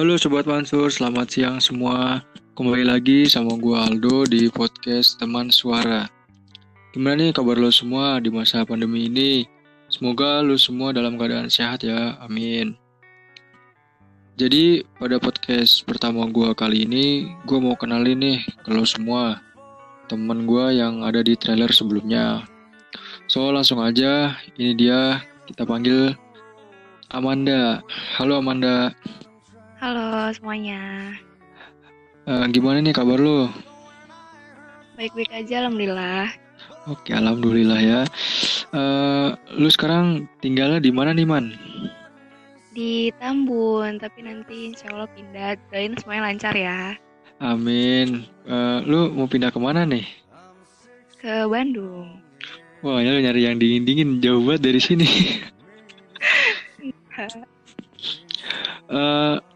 Halo Sobat Mansur, selamat siang semua. Kembali lagi sama gue Aldo di podcast Teman Suara. Gimana nih kabar lo semua di masa pandemi ini? Semoga lo semua dalam keadaan sehat ya, amin. Jadi pada podcast pertama gue kali ini, gue mau kenalin nih ke lo semua, temen gue yang ada di trailer sebelumnya. So langsung aja, ini dia kita panggil Amanda. Halo Amanda. Halo semuanya. Uh, gimana nih kabar lo? Baik-baik aja, alhamdulillah. Oke, alhamdulillah ya. Uh, lu sekarang tinggalnya di mana nih, Man? Di Tambun, tapi nanti insya Allah pindah. Doain semuanya lancar ya. Amin. Uh, lu mau pindah ke mana nih? Ke Bandung. Wah, ya lu nyari yang dingin-dingin jauh banget dari sini. uh,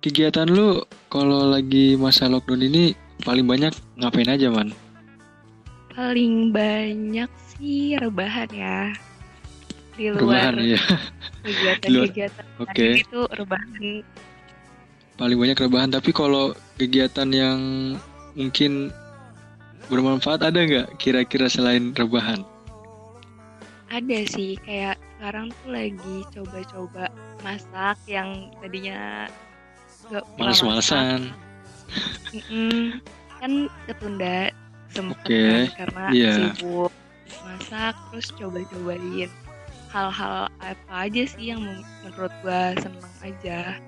kegiatan lu kalau lagi masa lockdown ini paling banyak ngapain aja man? Paling banyak sih rebahan ya di luar rebahan, ya. kegiatan-kegiatan. Okay. itu rebahan. Paling banyak rebahan tapi kalau kegiatan yang mungkin bermanfaat ada nggak kira-kira selain rebahan? Ada sih kayak sekarang tuh lagi coba-coba masak yang tadinya males-malesan kan ketunda sempet okay. kan, karena yeah. sibuk masak terus coba-cobain hal-hal apa aja sih yang menurut gua seneng aja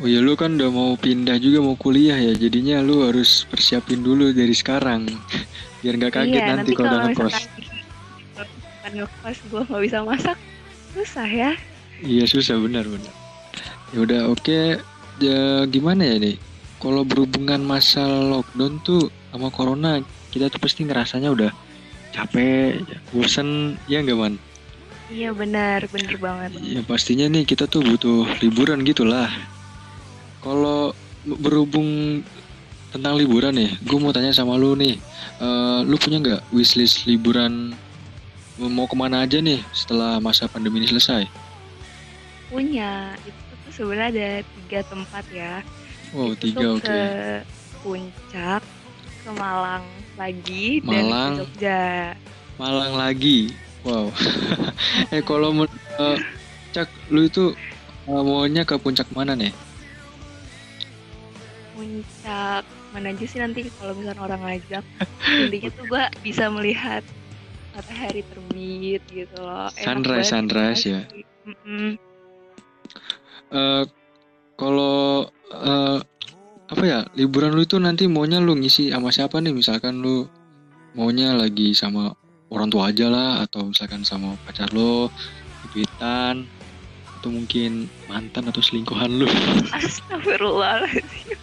Oh ya lu kan udah mau pindah juga mau kuliah ya jadinya lu harus persiapin dulu dari sekarang biar nggak kaget iya, nanti, kalau udah ngekos. Kan ngekos gua nggak bisa masak susah ya. Iya susah benar benar. Ya udah oke okay. ya gimana ya nih? Kalau berhubungan masa lockdown tuh sama corona kita tuh pasti ngerasanya udah capek, bosen, ya nggak man? Iya benar, benar banget. Ya pastinya nih kita tuh butuh liburan gitulah. Kalau berhubung tentang liburan nih, gue mau tanya sama lu nih, uh, lu punya nggak wishlist liburan mau ke mana aja nih setelah masa pandemi ini selesai? Punya, itu tuh sebenarnya ada tiga tempat ya. Oh itu tiga oke. Okay. Ke Puncak, ke Malang lagi, Malang, dan ke Jogja. Malang lagi, wow. eh kalau uh, Cak, lu itu uh, maunya ke puncak mana nih? puncak mana aja sih nanti kalau misalnya orang ngajak intinya tuh gue bisa melihat matahari terbit gitu loh sunrise sunrise ya mm -mm. Uh, kalau uh, apa ya liburan lu itu nanti maunya lu ngisi sama siapa nih? Misalkan lu maunya lagi sama orang tua aja lah atau misalkan sama pacar lo duitan atau mungkin mantan atau selingkuhan lu. Astagfirullahaladzim.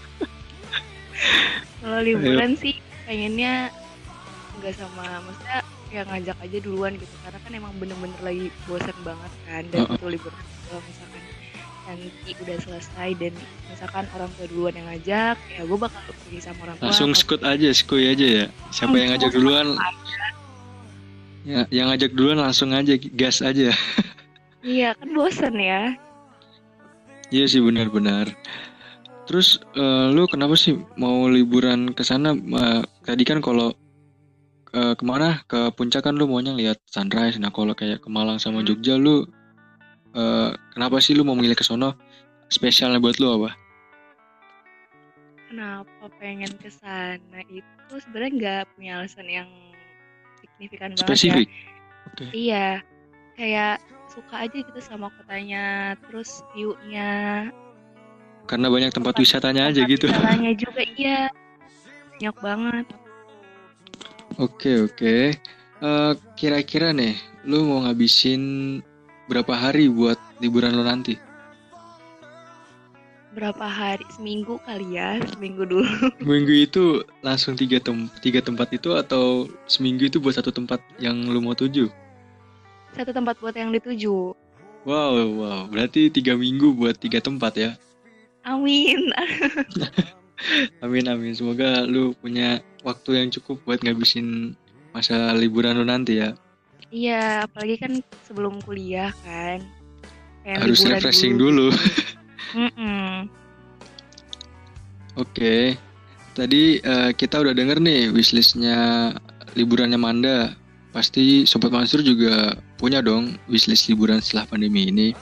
Kalau liburan Ayo. sih pengennya nggak sama maksudnya ya ngajak aja duluan gitu. Karena kan emang bener-bener lagi bosan banget kan dan uh -uh. liburan kalau misalkan nanti udah selesai dan misalkan orang tua duluan yang ngajak ya gue bakal pergi sama orang tua langsung skut aja skuy aja ya. Siapa yang ngajak duluan ya yang ngajak duluan langsung aja gas aja. Iya kan bosan ya. Iya sih benar-benar. Terus uh, lu kenapa sih mau liburan ke sana? Uh, tadi kan kalau uh, ke mana? Ke puncak kan lu maunya lihat sunrise. Nah kalau kayak ke Malang sama Jogja lu Uh, kenapa sih lu mau memilih ke sono? Spesialnya buat lu apa? Kenapa pengen ke sana itu sebenarnya nggak punya alasan yang signifikan banget Spesifik. ya. Okay. Iya, kayak suka aja gitu sama kotanya, terus view-nya. Karena banyak tempat, tempat wisatanya aja gitu. Wisatanya juga iya, banyak banget. Oke okay, oke. Okay. Uh, kira-kira nih, lu mau ngabisin berapa hari buat liburan lo nanti? Berapa hari? Seminggu kali ya, seminggu dulu. Minggu itu langsung tiga, tem tiga tempat itu atau seminggu itu buat satu tempat yang lo mau tuju? Satu tempat buat yang dituju. Wow, wow. Berarti tiga minggu buat tiga tempat ya? Amin. amin, amin. Semoga lu punya waktu yang cukup buat ngabisin masa liburan lu nanti ya. Iya, apalagi kan sebelum kuliah kan. Kayak Harus refreshing dulu. dulu. Mm -mm. Oke, tadi uh, kita udah denger nih wishlistnya liburannya Manda. Pasti Sobat Mansur juga punya dong wishlist liburan setelah pandemi ini.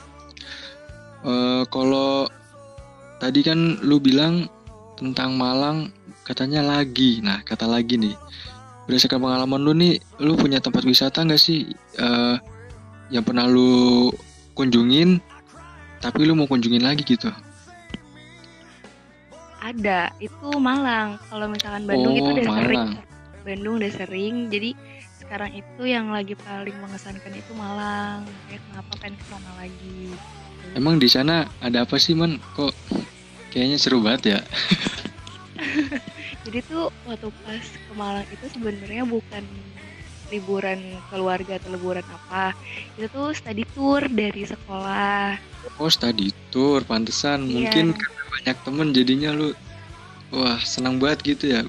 Uh, kalau tadi kan lu bilang tentang Malang katanya lagi. Nah, kata lagi nih. Berdasarkan pengalaman lu nih, lu punya tempat wisata nggak sih uh, yang pernah lu kunjungin tapi lu mau kunjungin lagi gitu? Ada, itu Malang. Kalau misalkan Bandung oh, itu udah Malang. sering. Bandung udah sering, jadi sekarang itu yang lagi paling mengesankan itu Malang. Kayak kenapa pengen ke sana lagi? Emang di sana ada apa sih, Man? Kok kayaknya seru banget ya? jadi tuh waktu pas ke Malang itu sebenarnya bukan liburan keluarga atau liburan apa. Itu tuh study tour dari sekolah. Oh study tour pantesan. Iya. mungkin banyak temen jadinya lu wah senang banget gitu ya.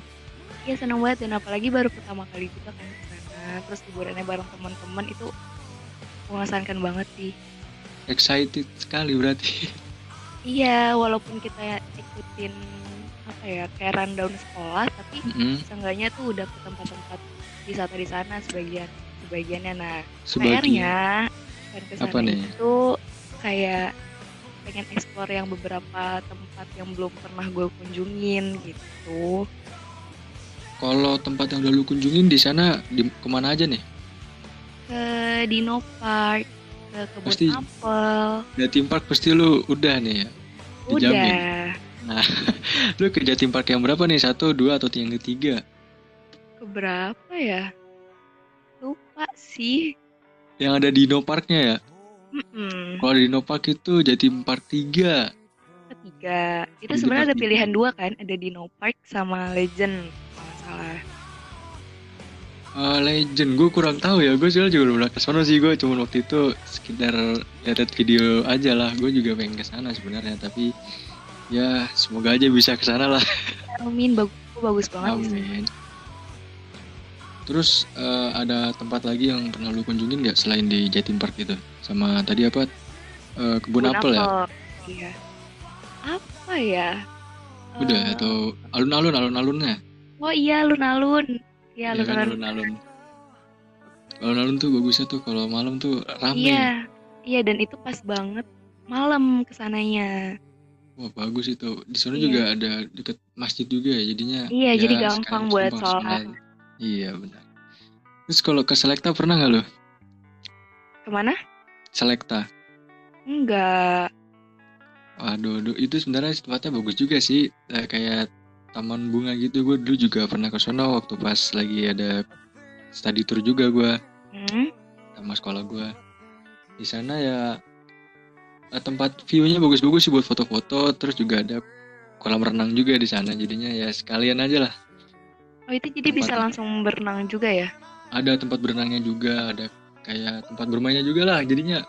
Iya senang banget. Dan apalagi baru pertama kali juga kan ke sana. Terus liburannya bareng teman-teman itu mengesankan banget sih. Excited sekali berarti. Iya walaupun kita ikutin apa ya kayak rundown sekolah tapi mm -hmm. seenggaknya tuh udah ke tempat-tempat wisata di sana sebagian sebagiannya nah PR-nya kan ke sana itu kayak pengen explore yang beberapa tempat yang belum pernah gue kunjungin gitu. Kalau tempat yang udah lu kunjungin di sana di ke mana aja nih? Ke Dino Park, ke kebun pasti, apel. Park pasti lu udah nih ya? Dijamin. Nah, lu ke Jatim Park yang berapa nih? Satu, dua, atau yang ketiga? Keberapa ya? Lupa sih. Yang ada Dino Parknya ya? Mm-mm. Kalau di Park itu jadi Park 3. Ketiga. Itu sebenarnya ada pilihan dua kan, ada Dino Park sama Legend kalau salah. Uh, Legend, gue kurang tahu ya. Gue juga belum pernah ke sana sih. Gue cuma waktu itu sekitar lihat video aja lah. Gue juga pengen ke sana sebenarnya, tapi ya semoga aja bisa ke sana lah. Amin, bagus, bagus banget. Amin. Terus uh, ada tempat lagi yang pernah lu kunjungin nggak selain di Jatim Park itu? Sama tadi apa? Uh, kebun, apel, ya? Iya. Apa ya? Udah uh, atau alun-alun alun-alunnya? Oh iya alun-alun. Iya, iya kan, alun-alun. Alun-alun tuh bagusnya tuh kalau malam tuh rame. Iya. Iya dan itu pas banget malam ke sananya. Wah bagus itu. Di sana iya. juga ada deket masjid juga ya jadinya. Iya ya, jadi gampang buat sholat. Iya benar. Terus kalau ke Selekta pernah nggak lo? Ke mana? Selekta. Enggak. Waduh, aduh, itu sebenarnya tempatnya bagus juga sih. Eh, kayak taman bunga gitu. Gue dulu juga pernah ke sana waktu pas lagi ada study tour juga gue. Hmm? Sama sekolah gue. Di sana ya tempat view-nya bagus-bagus sih buat foto-foto. Terus juga ada kolam renang juga di sana. Jadinya ya sekalian aja lah Oh itu jadi tempat bisa langsung berenang juga ya? Ada tempat berenangnya juga, ada kayak tempat bermainnya juga lah. Jadinya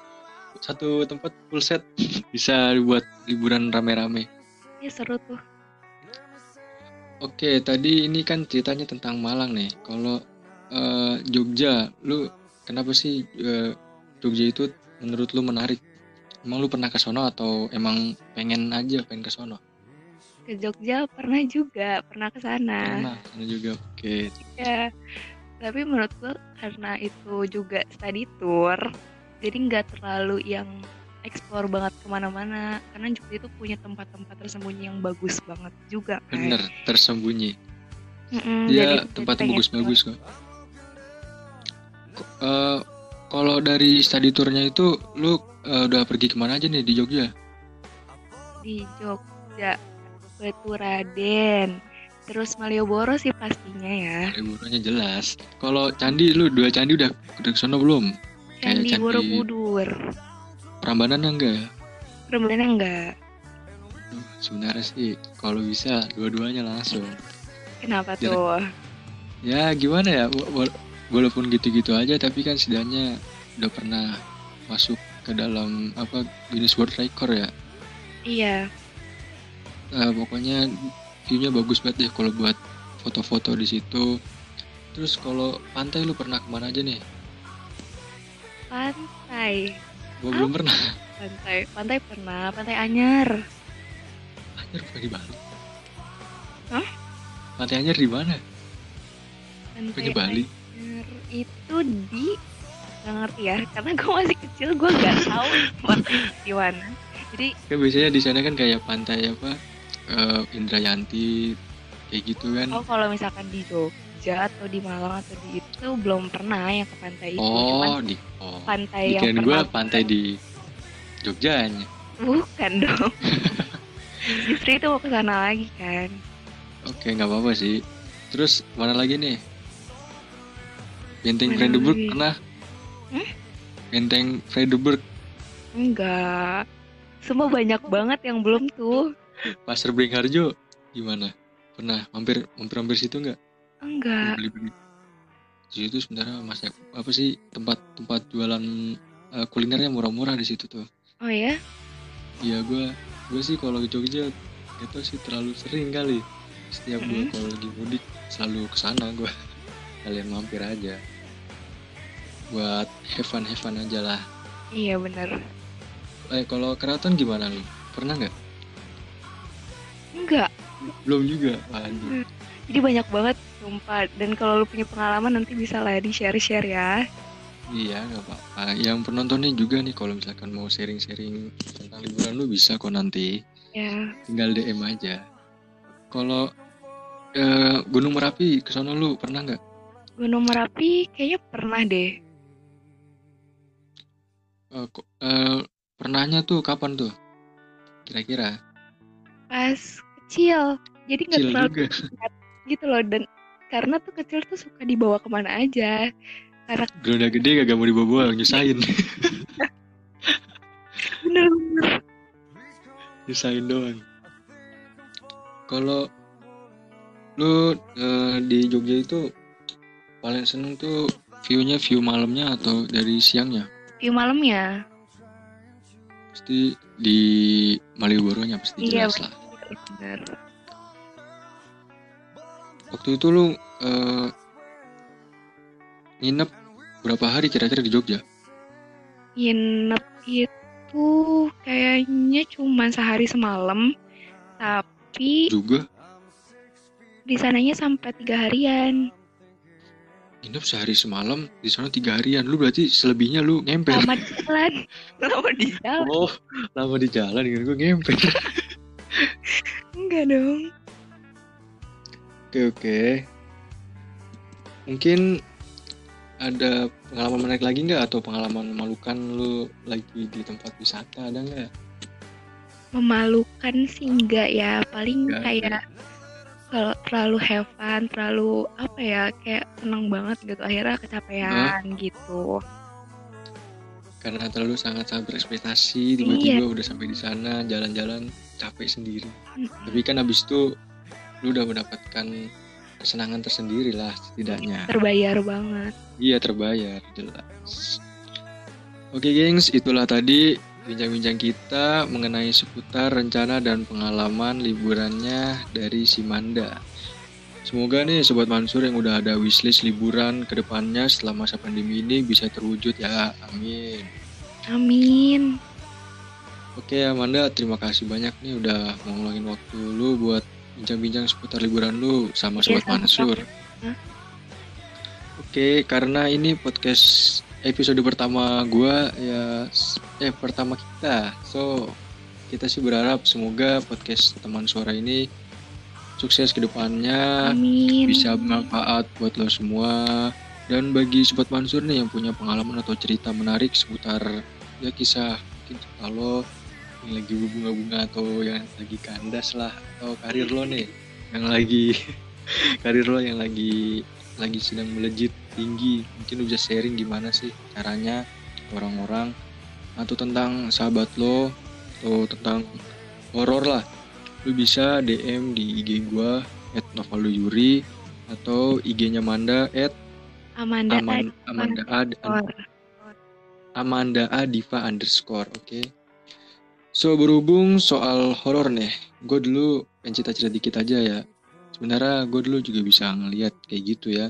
satu tempat full set bisa buat liburan rame-rame. Iya seru tuh. Oke, tadi ini kan ceritanya tentang Malang nih. Kalau uh, Jogja, lu kenapa sih uh, Jogja itu menurut lu menarik? Emang lu pernah ke sono atau emang pengen aja pengen ke sono? ke Jogja pernah juga pernah ke sana. Pernah sana juga oke. Okay. ya tapi menurut gue karena itu juga study tour jadi nggak terlalu yang explore banget ke mana-mana karena Jogja itu punya tempat-tempat tersembunyi yang bagus banget juga kan? Bener tersembunyi. Mm dia tempatnya bagus-bagus kok uh, kalau dari study tournya itu lu uh, udah pergi ke mana aja nih di Jogja di Jogja Batu Raden. Terus Malioboro sih pastinya ya. Malioboronya jelas. Kalau candi lu dua candi udah udah ke sana belum? Candi, candi Borobudur. Prambanan enggak? Prambanan enggak. Sebenarnya sih kalau bisa dua-duanya langsung. Kenapa tuh? Ya gimana ya, walaupun gitu-gitu aja tapi kan setidaknya udah pernah masuk ke dalam apa Guinness World Record ya. Iya uh, pokoknya viewnya bagus banget deh kalau buat foto-foto di situ terus kalau pantai lu pernah ke mana aja nih pantai gua belum pernah pantai pantai pernah pantai Anyar Anyar bukan di Bali. Hah? Pantai Anyar di mana? Pantai Bali. Anyar itu di nggak ngerti ya karena gue masih kecil gue nggak tahu di mana jadi Kan biasanya di sana kan kayak pantai apa? eh, Indrayanti kayak gitu kan. oh kalau misalkan di Jogja atau di Malang atau di itu belum pernah yang ke pantai itu cuman oh, di oh. pantai yang Dikirain gue pantai di Jogjanya. bukan dong justru itu mau ke sana lagi kan Oke, nggak apa-apa sih. Terus mana lagi nih? Benteng lagi? pernah? Hmm? Benteng Vredenburg, enggak semua banyak banget yang belum tuh Pasar Beringharjo gimana? Pernah mampir mampir mampir situ nggak? enggak Beli beli. Di situ sebenarnya mas apa sih tempat tempat jualan eh, kulinernya murah-murah di situ tuh. oh ya Iya gue gue sih kalau ke Jogja itu sih terlalu sering kali. Setiap gue Mm-mm. kalau lagi mudik selalu ke sana gue. Kalian mampir aja. Buat have fun have fun aja lah. iya bener Eh kalau keraton gimana lu? Pernah nggak? enggak Belum juga. Waduh. jadi banyak banget sumpah dan kalau lu punya pengalaman nanti bisa lah di share share ya Iya nggak apa-apa. Yang penontonnya juga nih kalau misalkan mau sharing-sharing tentang liburan lu bisa kok nanti. ya Tinggal DM aja. Kalau eh, Gunung Merapi ke sana lu pernah nggak? Gunung Merapi kayaknya pernah deh Kok- eh, pernahnya tuh kapan tuh? Kira-kira? pas kecil jadi nggak terlalu juga. gitu loh dan karena tuh kecil tuh suka dibawa ke mana aja karena Kalau udah gede gak mau dibawa-bawa nyusahin. bener-bener nyusahin doang. Kalau lu eh, di Jogja itu paling seneng tuh view-nya view malamnya atau dari siangnya? View malamnya Pasti di Malioboro-nya pasti Iya, jelas lah. bener Waktu itu lu eh, nginep berapa hari kira-kira di Jogja? nginep itu kayaknya cuma sehari semalam tapi Juga di sananya sampai tiga harian nginep sehari semalam di sana tiga harian. Lu berarti selebihnya lu ngemper. lama di jalan lama di jalan Oh, lama di jalan dengan gue ngemper. enggak dong Oke oke. Mungkin ada pengalaman menarik lagi nggak atau pengalaman memalukan lu lagi di tempat wisata ada nggak? memalukan sih enggak ya paling Nggak ada. kayak kalau terlalu have fun terlalu apa ya kayak seneng banget gitu akhirnya kecapean gitu Karena terlalu sangat-sangat berekspektasi tiba-tiba udah sampai di sana jalan-jalan capek sendiri. Tapi kan abis itu lu udah mendapatkan kesenangan tersendiri lah setidaknya. terbayar banget Iya terbayar jelas. Oke gengs, itulah tadi bincang-bincang kita mengenai seputar rencana dan pengalaman liburannya dari Simanda. Semoga nih Sobat Mansur yang udah ada wishlist liburan ke depannya setelah masa pandemi ini bisa terwujud ya. Amin. amin Oke Amanda, terima kasih banyak nih udah mau ngeluangin waktu lu buat bincang-bincang seputar liburan lu sama Iya, Sobat sama-sama. Mansur. Hah? Oke, karena ini podcast episode pertama gua ya s- eh pertama kita. So, kita sih berharap semoga podcast teman suara ini sukses ke depannya, amin bisa bermanfaat buat lo semua. Dan bagi Sobat Mansur nih yang punya pengalaman atau cerita menarik seputar ya kisah mungkin cerita lo yang lagi berbunga-bunga atau yang lagi kandas lah atau karir lo nih yang lagi karir lo yang lagi lagi sedang melejit tinggi mungkin lo bisa sharing gimana sih caranya orang-orang atau tentang sahabat lo atau tentang horor lah lu bisa DM di IG gua at Yuri atau IG-nya Manda at Amanda Aman, Amanda Adikor. Amanda Adiva underscore, oke. So berhubung soal horor nih, gue dulu pengen cerita-cerita dikit aja ya. Sebenarnya gue dulu juga bisa ngeliat kayak gitu ya.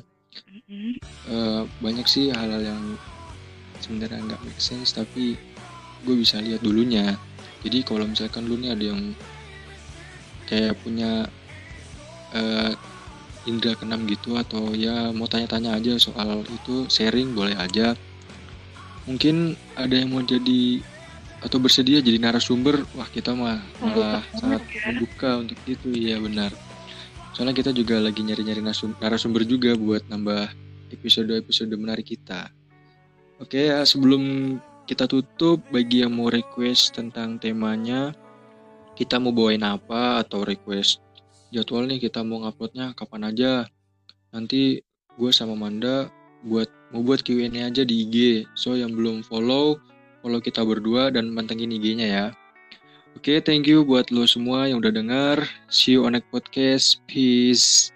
Mm-mm. Eh, banyak sih hal-hal yang sebenarnya nggak make sense tapi gue bisa lihat dulunya. Jadi kalau misalkan lu nih ada yang kayak punya uh, indra keenam gitu atau ya mau tanya-tanya aja soal itu sharing boleh aja. Mungkin ada yang mau jadi atau bersedia jadi narasumber wah kita mah malah sangat membuka untuk itu. Iya benar. Soalnya kita juga lagi nyari-nyari narasumber juga buat nambah episode-episode menarik kita. Oke ya sebelum kita tutup bagi yang mau request tentang temanya kita mau bawain apa atau request jadwal nih kita mau nguploadnya kapan aja nanti gue sama Manda buat mau buat Q&A aja di IG so yang belum follow follow kita berdua dan mantengin IG-nya ya Oke, okay, thank you buat lo semua yang udah dengar. See you on next podcast. Peace.